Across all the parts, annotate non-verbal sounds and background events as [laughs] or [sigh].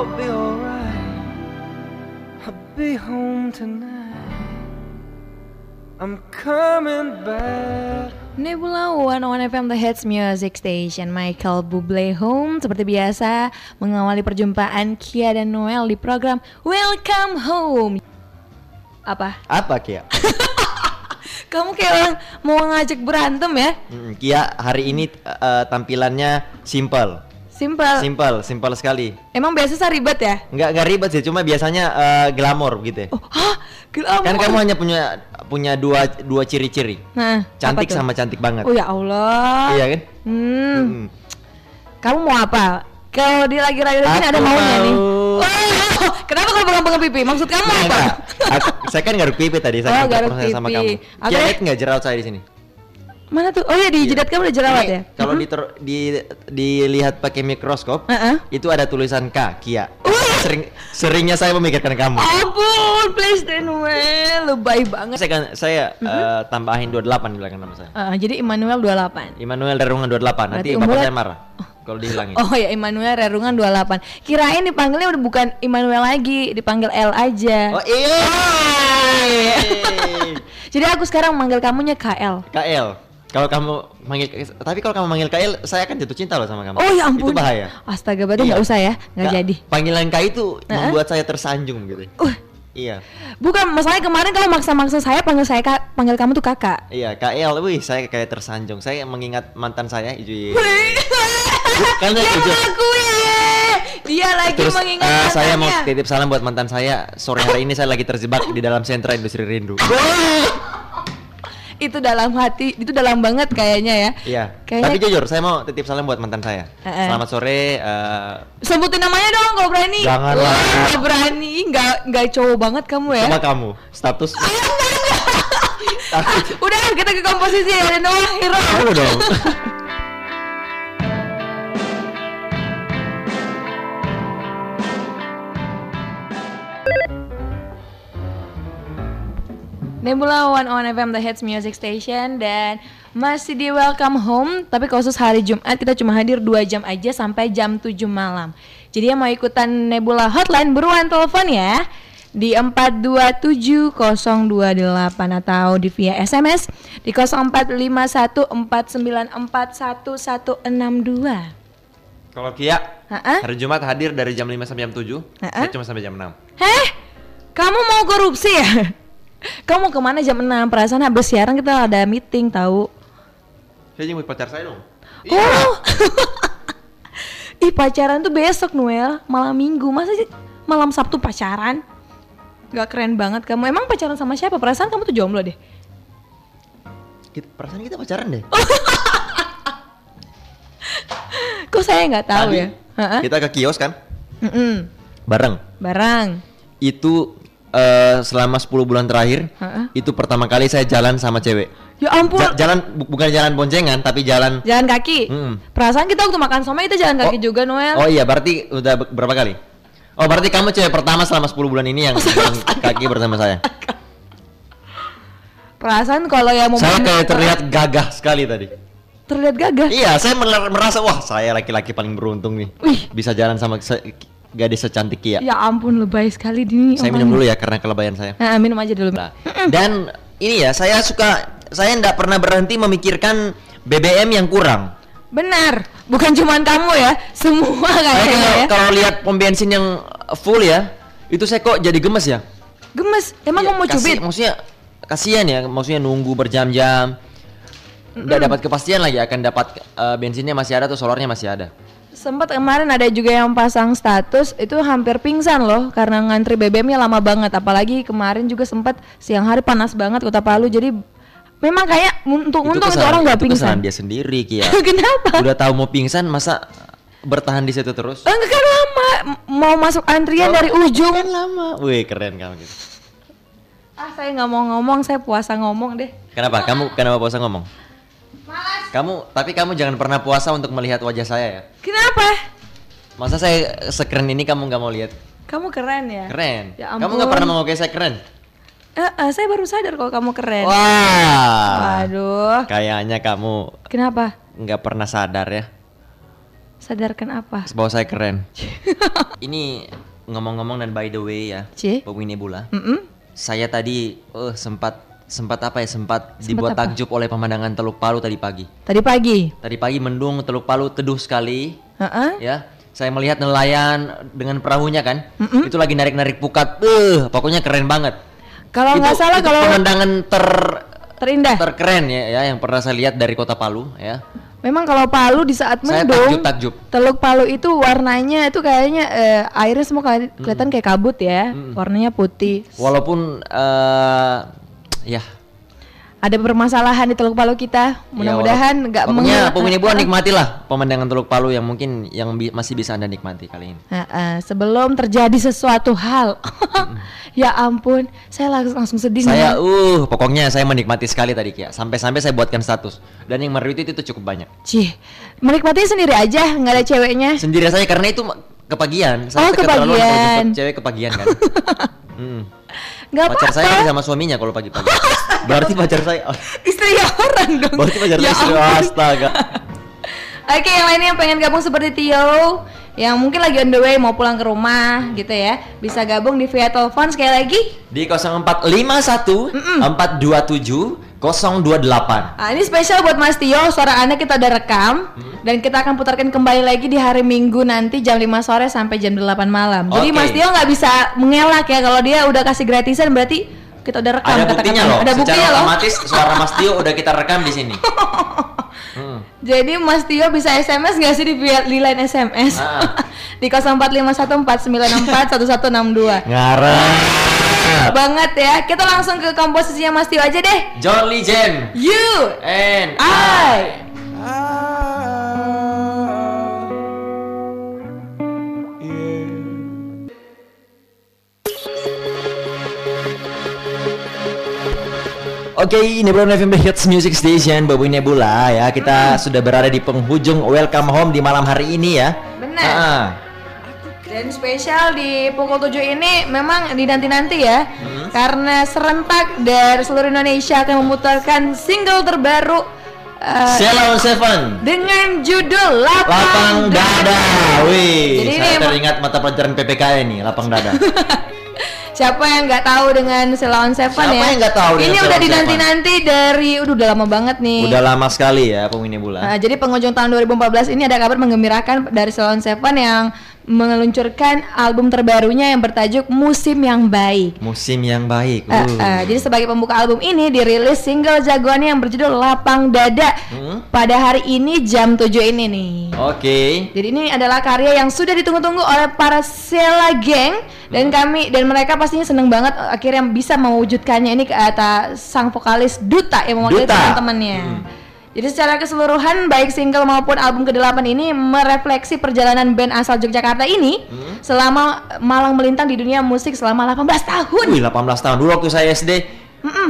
all be alright. I'll be home tonight. I'm coming back. Nebula One on FM The Hits Music Station Michael Bublé Home Seperti biasa mengawali perjumpaan Kia dan Noel di program Welcome Home Apa? Apa Kia? [laughs] Kamu kayak orang mau ngajak berantem ya? Kia hari ini eh, tampilannya simple. Simple Simple, simple sekali. Emang biasa saya ribet ya? Nggak nggak ribet sih, cuma biasanya eh, glamor gitu. ya. Oh, hah? Gila, Kan kamu hanya punya punya dua dua ciri-ciri. Nah, Cantik sama cantik banget. Oh ya Allah Iya kan? Hmm, Mm. kamu mau apa? Kalau dia lagi rayu gini Aku ada maunya nih mau- Wah, [laughs] Kenapa kalau pegang-pegang pipi? Maksud kamu apa? Aku- saya kan garuk pipi tadi, saya Oh, garuk berproses sama pipi. kamu. Kia lihat nggak jerawat saya di sini? Mana tuh? Oh iya di jidat kamu ada jerawat Ini ya? Kalau diter- di dilihat pakai mikroskop, Heeh. itu ada tulisan K, Kia. Sering seringnya saya memikirkan kamu. Ampun, please then well, lebay banget. Saya kan saya eh, tambahin 28 di belakang nama saya. Ah, jadi Immanuel 28. Immanuel Darungan 28. Berarti Nanti bapak saya marah kalau dihilangin. Oh ya Immanuel Rerungan 28. Kirain dipanggilnya udah bukan Immanuel lagi, dipanggil L aja. Oh iya. [laughs] Jadi aku sekarang manggil kamunya KL. KL. Kalau kamu manggil tapi kalau kamu manggil KL, saya akan jatuh cinta loh sama kamu. Oh ya ampun. Itu bahaya. Astaga, berarti Iya. nggak usah ya, nggak jadi. Panggilan K itu membuat saya tersanjung gitu. Uh, Iya. bukan masalahnya kemarin kalau maksa-maksa saya panggil saya kak, panggil kamu tuh kakak. Iya, KL. Wih, saya kayak tersanjung. Saya mengingat mantan saya, Iju. [laughs] Kan dia Iju. mengakui dia lagi Terus mengingat eh, saya mau titip salam buat mantan saya. Sore hari ini saya lagi terjebak di dalam sentra industri rindu. [laughs] itu dalam hati, itu dalam banget kayaknya ya. Iya. Kayaknya- Tapi jujur, saya mau titip salam buat mantan saya. Eh, eh. Selamat sore. eh, Sebutin namanya dong kalau berani. Janganlah. Nggak berani, nggak nggak cowok banget kamu ya. Cuma kamu. Status. [laughs] Udah kita ke komposisi ya Noah Hero. Dong. [laughs] Nebula One on FM The Hits Music Station dan masih di Welcome Home tapi khusus hari Jumat kita cuma hadir 2 jam aja sampai jam 7 malam. Jadi yang mau ikutan Nebula Hotline buruan telepon ya di 427 028 atau di via SMS di 0451 494 1162. Kalau Kia, Heeh. hari Jumat hadir dari jam 5 sampai jam 7. Heeh. Saya cuma sampai jam 6. Heh, kamu mau korupsi ya? [laughs] Kamu mau ke mana jam 6? Perasaan habis siaran kita ada meeting tahu. Saya jemput pacar saya dong. Oh. [laughs] Ih pacaran tuh besok Noel, malam minggu. Masa sih malam Sabtu pacaran? Gak keren banget kamu. Emang pacaran sama siapa? Perasaan kamu tuh jomblo deh. Kita, perasaan kita pacaran deh. [laughs] Kok saya nggak tahu Tadi ya? Kita ke kios kan? Mm-mm. Bareng. Barang. Itu eh, selama 10 bulan terakhir, Heeh. itu pertama kali saya jalan sama cewek. Ya ampun. Ja- jalan bu- bukan jalan boncengan tapi jalan Jalan kaki. Mm-mm. Perasaan kita waktu makan somai kita jalan kaki Oh. juga Noel. Oh iya, berarti udah be- berapa kali? Oh, berarti kamu cewek pertama selama 10 bulan ini yang [laughs] jalan kaki bersama saya. Perasaan kalau yang mau Saya kayak terlihat gagah sekali tadi. terlihat gagah. Iya, saya mer- merasa wah, saya laki-laki paling beruntung nih. Wih. Bisa jalan sama gadis secantik Kia. Ya ampun lebay sekali dini. Saya minum dulu ya karena kelebayan saya. Nah, minum aja dulu. Nah, dan ini ya, saya suka saya tidak pernah berhenti memikirkan BBM yang kurang. Benar, bukan cuman kamu ya, semua kayaknya kalau, ya. kalau lihat pom bensin yang full ya, itu saya kok jadi gemes ya. Gemes, emang kamu mau cubit? Maksudnya kasihan ya, maksudnya nunggu berjam-jam. Udah dapat kepastian lagi akan dapat eh, bensinnya masih ada atau solarnya masih ada. Sempat kemarin ada juga yang pasang status itu hampir pingsan loh karena ngantri BBM-nya lama banget. Apalagi kemarin juga sempat siang hari panas banget kota Palu. Jadi memang kayak untung-untung itu, orang nggak pingsan. dia sendiri Kia. [laughs] Kenapa? Udah tahu mau pingsan masa bertahan di situ terus? Enggak kan lama mau masuk antrian Oh, dari ujung. Kan lama. Wih, keren kamu gitu. Ah saya nggak mau ngomong, saya puasa ngomong deh. Kenapa? Kamu kenapa puasa ngomong? Kamu tapi kamu jangan pernah puasa untuk melihat wajah saya ya. Kenapa? Masa saya sekeren ini kamu nggak mau lihat? Kamu keren ya. Keren. Ya kamu ampun. nggak pernah mau kayak saya keren? Eh, eh, saya baru sadar kalau kamu keren. Wah. Waduh. Kayaknya kamu Kenapa? nggak pernah sadar ya. sadarkan apa? bahwa saya keren. [laughs] Ini ngomong-ngomong dan by the way ya, Cie. Bapak Nebula. Mm-mm. Saya tadi eh sempat sempat apa ya? Sempat, dibuat apa? takjub oleh pemandangan Teluk Palu tadi pagi. Tadi pagi. Tadi pagi mendung Teluk Palu teduh sekali, Heeh. ya. Saya melihat nelayan dengan perahunya kan, itu lagi narik-narik pukat. Eh, pokoknya keren banget. Kalau nggak salah itu kalau pemandangan ter terindah. terkeren ya, ya yang pernah saya lihat dari kota Palu ya. Memang kalau Palu di saat Saya mendung, takjub-takjub. Teluk Palu itu warnanya itu kayaknya eh, airnya semua keli- kelihatan kayak kabut ya, warnanya putih. Walaupun eh ya Ada permasalahan di Teluk Palu kita, mudah-mudahan Ya, nggak Pokoknya menghil- pokoknya ah. nikmatilah pemandangan Teluk Palu yang mungkin yang bi- masih bisa anda nikmati kali ini. Ah, ah, sebelum terjadi sesuatu hal, [laughs] ya ampun, saya langsung, langsung sedih. Saya nih. uh pokoknya saya menikmati sekali tadi Kia. Sampai-sampai saya buatkan status dan yang meretweet itu cukup banyak. Cih, menikmati sendiri aja, nggak ada ceweknya. Sendiri saya karena itu kepagian. Saya Oh, kepagian. cewek kepagian kan. [laughs] Hmm. Nggak Pacar saya apa-apa. kan sama suaminya kalau pagi-pagi. [laughs] Berarti pacar saya oh, [laughs] Istri orang dong. berarti pacar Ya saya istri ampun. astaga. [laughs] Oke, yang lainnya yang pengen gabung seperti Tio, yang mungkin lagi on the way mau pulang ke rumah gitu ya, bisa gabung di via telepon sekali lagi. Di 0451 427 028. Nah, ini spesial buat Mas Tio, suara Anda kita udah rekam dan kita akan putarkan kembali lagi di hari Minggu nanti jam 5 sore sampai jam 8 malam. Jadi Oke. Mas Tio nggak bisa mengelak ya kalau dia udah kasih gratisan berarti kita udah rekam Ada kata-katanya. buktinya loh. Ada buktinya Secara loh. otomatis suara Mas Tio udah kita rekam di sini. [laughs] Hmm. Jadi Mas Tio bisa SMS nggak sih di, via- di line SMS? Ah. [laughs] di 0451494162. Ngarep. Banget ya. Kita langsung ke komposisinya Mas Tio aja deh. John Legend You and I Oke, Nebula FM Hits Music Station, Babu Nebula ya. Kita sudah berada di penghujung Welcome Home di malam hari ini ya. Benar. Ah, Dan spesial di pukul 7 ini memang dinanti-nanti ya Karena serentak dari seluruh Indonesia akan memutarkan single terbaru uh, Seven. Dengan judul Lapang, Lapang dada. Wih, Jadi ini saya emang- teringat mata pelajaran PPKN nih, lapang dada. [laughs] Siapa yang nggak tahu dengan Selawan Seven Siapa ya? yang nggak tahu Ini udah dinanti-nanti dari udah, udah lama banget nih Udah lama sekali ya, Babu Nebula. Nah, jadi penghujung tahun 2014 ini ada kabar menggembirakan dari Salon Seven yang meluncurkan album terbarunya yang bertajuk Musim yang Baik. Musim yang baik. Eh, Uh. eh, jadi sebagai pembuka album ini dirilis single jagoannya yang berjudul Lapang Dada Hmm? pada hari ini jam 7 ini nih. Oke. Jadi ini adalah karya yang sudah ditunggu-tunggu oleh para Sela Gang dan Hmm. kami dan mereka pastinya seneng banget eh, akhirnya bisa mewujudkannya ini ke atas sang vokalis Duta yang mewakili teman-temannya. Hmm. Jadi secara keseluruhan baik single maupun album ke-8 ini merefleksi perjalanan band asal Yogyakarta ini Hmm. selama malang melintang di dunia musik selama 18 tahun. Wih, 18 tahun dulu waktu saya SD.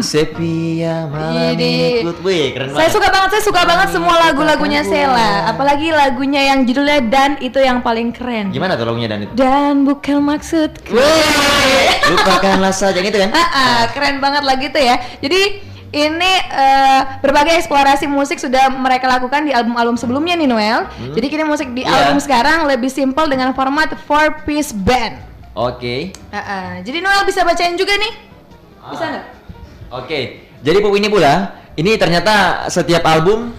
Sepia malam Jadi- ikut. Wih, keren Saya banget. suka banget, saya suka banget semua lagu-lagunya Sela, apalagi lagunya yang judulnya Dan itu yang paling keren. Gimana tuh lagunya Dan itu? Dan bukan maksudku. Wih, lupakanlah saja gitu kan? Ah, ah, keren banget lagu itu ya. Jadi ini eh, berbagai eksplorasi musik sudah mereka lakukan di album-album sebelumnya nih Noel. Jadi kini musik di Iya. album sekarang lebih simpel dengan format four piece band. Oke. Ah, ah. Jadi Noel bisa bacain juga nih? Bisa nggak? Oke. Jadi Pop ini pula, ini ternyata setiap album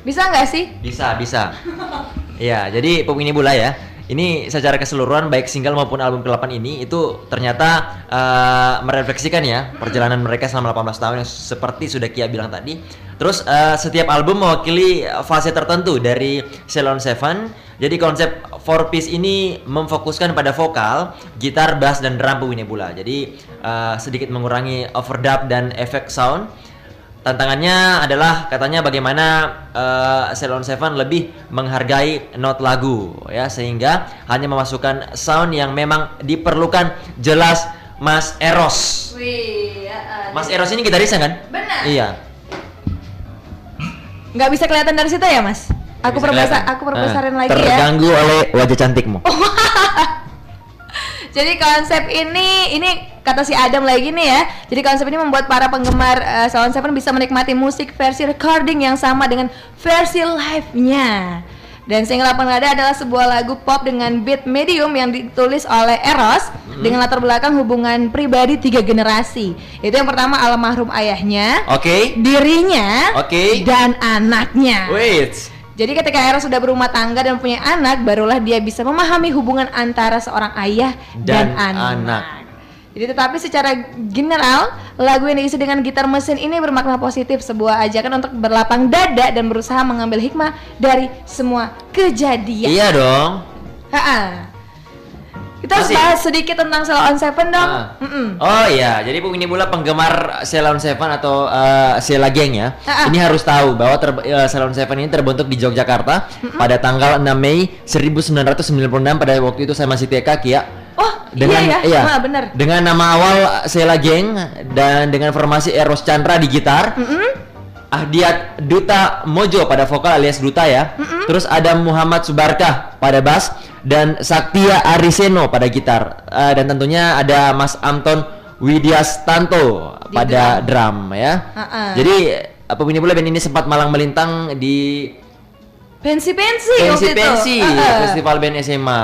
Bisa nggak sih? bisa, bisa. [laughs] Iya, jadi Pop ini pula ya. Ini secara keseluruhan baik single maupun album ke-8 ini itu ternyata eh, merefleksikan ya perjalanan mereka selama 18 tahun yang seperti sudah Kia bilang tadi. Terus eh, setiap album mewakili fase tertentu dari Ceylon Seven. Jadi konsep four piece ini memfokuskan pada vokal, gitar, bass dan drum Pop Nebula. Jadi eh, sedikit mengurangi overdub dan efek sound. Tantangannya adalah katanya bagaimana uh, Ceylon Seven lebih menghargai not lagu ya sehingga hanya memasukkan sound yang memang diperlukan jelas Mas Eros. Wih, ah. Mas Eros ini gitarisnya kan? Benar. Iya. nggak bisa kelihatan dari situ ya Mas? Aku perbesar, aku perbesarin Ah, lagi ya. Terganggu oleh wajah cantikmu. [laughs] Jadi konsep ini, ini kata si Adam lagi nih ya. Jadi konsep ini membuat para penggemar uh, Salon Seven bisa menikmati musik versi recording yang sama dengan versi live-nya. Dan single Lapang Dada adalah sebuah lagu pop dengan beat medium yang ditulis oleh Eros Hmm. dengan latar belakang hubungan pribadi tiga generasi. Itu yang pertama almarhum ayahnya, Oke. dirinya, Oke. dan anaknya. Wait. Jadi ketika Eros sudah berumah tangga dan punya anak, barulah dia bisa memahami hubungan antara seorang ayah dan, Dan anak. anak. Jadi tetapi secara general, lagu yang diisi dengan gitar mesin ini bermakna positif, sebuah ajakan untuk berlapang dada dan berusaha mengambil hikmah dari semua kejadian. Iya dong. Ha-ha. Kita harus bahas sedikit tentang Sell on Seven dong. Ah. Mm-mm. Oh iya, jadi Bu ini Bula penggemar Ceylon Seven atau uh, Sheila Geng ya. Ah, ah. Ini harus tahu bahwa ter, uh, Ceylon Seven ini terbentuk di Yogyakarta pada tanggal 6 Mei 1996 pada waktu itu saya masih TK Kia. Oh, Dengan iya ya, Ah, bener. Dengan nama awal Sheila Geng dan dengan formasi Eros Chandra di gitar. Ahdiat Duta Mojo pada vokal alias Duta ya. Terus ada Muhammad Subarkah pada bass dan Saktia Ariseno pada gitar. Eh, dan tentunya ada Mas Anton Widyastanto Di pada drum, ya. Ha-ha. Jadi apa bunyi pula band ini sempat malang melintang di Pensi-pensi waktu itu. pensi-pensi Ha-ha. festival band SMA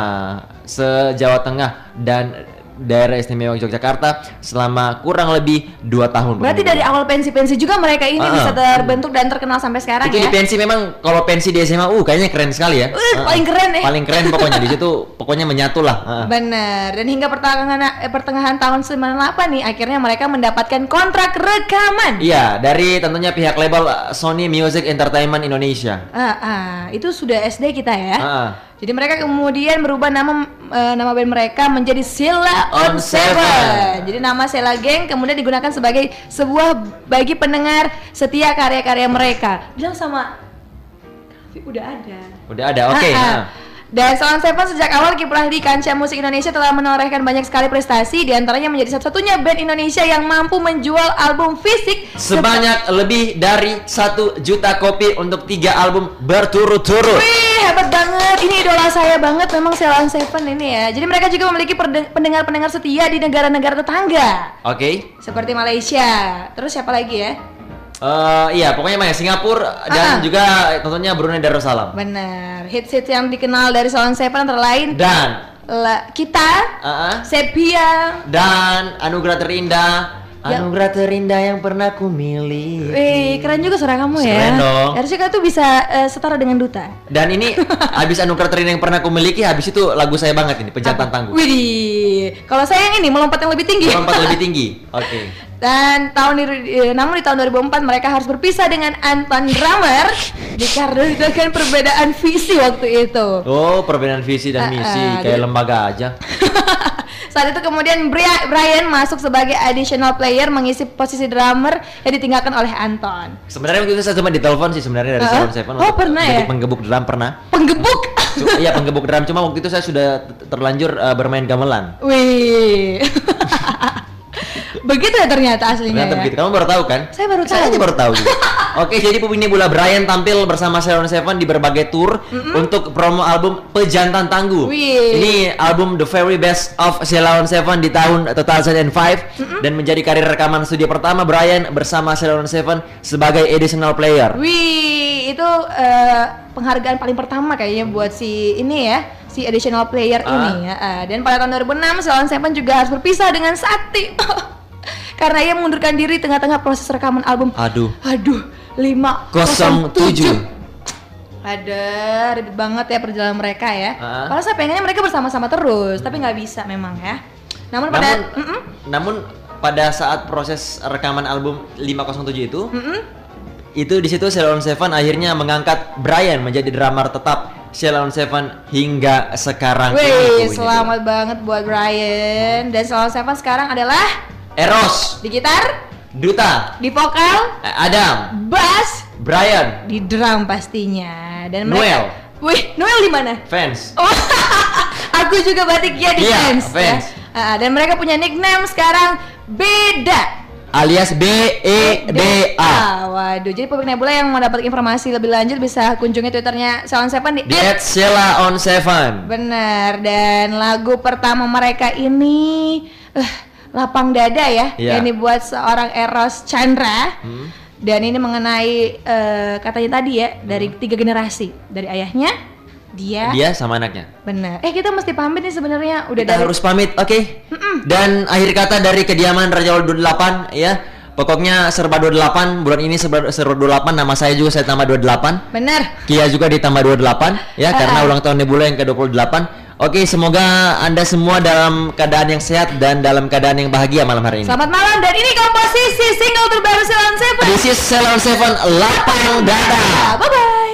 se Jawa Tengah dan daerah istimewa Yogyakarta selama kurang lebih dua tahun. Berarti dari awal pensi-pensi juga mereka ini Ah, bisa ah. terbentuk dan terkenal sampai sekarang itu ya. di pensi memang kalau pensi di SMA uh kayaknya keren sekali ya. Uh, Heeh. paling keren ya. Paling keren pokoknya di situ [laughs] pokoknya menyatu lah. Heeh. Benar. Dan hingga pertengahan eh, pertengahan tahun 98 nih akhirnya mereka mendapatkan kontrak rekaman. Iya, dari tentunya pihak label uh, Sony Music Entertainment Indonesia. Ah, ah, itu sudah SD kita ya. Heeh. Jadi mereka kemudian merubah nama eh, nama band mereka menjadi Silla on On Seven. Seven. Jadi nama Silla Gang kemudian digunakan sebagai sebuah bagi pendengar setia karya-karya mereka. Bilang sama Tapi udah ada. Udah ada, oke. Ah, ah. heeh. Dan Salon Seven sejak awal kiprah di kancah musik Indonesia telah menorehkan banyak sekali prestasi di antaranya menjadi satu-satunya band Indonesia yang mampu menjual album fisik Sebanyak lebih dari satu juta kopi untuk tiga album berturut-turut. Banget. Ini idola saya banget memang Ceylon Seven ini ya. Jadi mereka juga memiliki pendengar-pendengar setia di negara-negara tetangga. Oke. Seperti Malaysia. Terus siapa lagi ya? Eh, iya, pokoknya mana Singapura Ah. dan juga tentunya Brunei Darussalam. Benar. Hits-hits yang dikenal dari Ceylon Seven antara lain Dan La- kita, uh, uh, Sepia, dan anugerah terindah. Anugerah terindah yang pernah ku miliki. Wih, keren juga suara kamu ya. Keren dong. Harusnya kau tuh bisa eh, setara dengan Duta. Dan ini habis anugerah terindah yang pernah ku miliki, habis itu lagu saya banget ini, Pejantan Tangguh. Widih. Kalau saya yang ini melompat yang lebih tinggi. Lompat lebih tinggi. [laughs] Oke. Dan tahun di, eh, namun di tahun 2004 mereka harus berpisah dengan Anton Drummer dikarenakan perbedaan visi waktu itu. Oh, perbedaan visi dan Ah, misi ah, kayak jadi- lembaga aja. [laughs] Saat itu kemudian Bria- Brian masuk sebagai additional player mengisi posisi drummer yang ditinggalkan oleh Anton. Sebenarnya waktu itu saya cuma ditelepon sih sebenarnya dari Ah, Salon Seven oh, pernah ya? penggebuk drum pernah. Penggebuk. Iya penggebuk drum cuma waktu itu saya sudah terlanjur uh, bermain gamelan. Wih. Begitu ya ternyata aslinya Ternyata ya. begitu. Kamu baru tahu kan? Saya baru Saya tahu. aja baru tahu juga. [laughs] Oke, jadi Pupini Bula Brian tampil bersama Salon Seven di berbagai tour untuk promo album Pejantan Tangguh. Wih. Ini album The Very Best of Salon Seven di tahun 2005 dan menjadi karir rekaman studio pertama Brian bersama Salon Seven sebagai additional player. Wih, itu eh, penghargaan paling pertama kayaknya buat si ini ya, si additional player Ah. ini ya. Ah, dan pada tahun 2006 Salon Seven juga harus berpisah dengan Sakti. [laughs] Karena ia mengundurkan diri tengah-tengah proses rekaman album. Aduh. Aduh, 507. 07. Ada ribet banget ya perjalanan mereka ya. Ah. Kalau saya pengennya mereka bersama-sama terus, tapi nggak bisa memang ya. Namun pada Namun, Mm-mm, namun pada saat proses rekaman album 507 itu, mm-mm. itu di situ Ceylon Seven akhirnya mengangkat Brian menjadi drummer tetap Ceylon Seven hingga sekarang. Wih, selamat banget buat Brian. Dan Salon Seven sekarang adalah. Eros, di gitar, Duta, di vokal, eh, Adam, bass, Brian, di drum pastinya. Dan Noel. mereka, Wih, Noel di mana? fans. Oh, [laughs] aku juga batik ya di Iya, fans. fans. Ya. Ah, dan mereka punya nickname sekarang beda. alias B E D A. Ah, Waduh, jadi publik Nebula yang mau dapat informasi lebih lanjut bisa kunjungi twitternya Salon Seven di Di at Sheila on Seven. Bener, dan lagu pertama mereka ini eh, Lapang Dada ya Iya. Yang dibuat seorang Eros Chandra Hmm. Dan ini mengenai eh, katanya tadi ya Dari tiga generasi Dari ayahnya, Dia. Dia sama anaknya. Benar. Eh kita mesti pamit nih sebenarnya udah Kita dari harus pamit, oke? Dan akhir kata dari kediaman Raja Wal 28 ya. Pokoknya serba 28 bulan ini serba, serba 28 nama saya juga saya tambah 28. Benar. Kia juga ditambah 28 ya karena Ah. ulang tahun Nebula yang ke-28. Oke, semoga Anda semua dalam keadaan yang sehat dan dalam keadaan yang bahagia malam hari ini. Selamat malam dan ini komposisi single terbaru Silon Seven. This is Salon 7 Lapang Dada. Bye bye.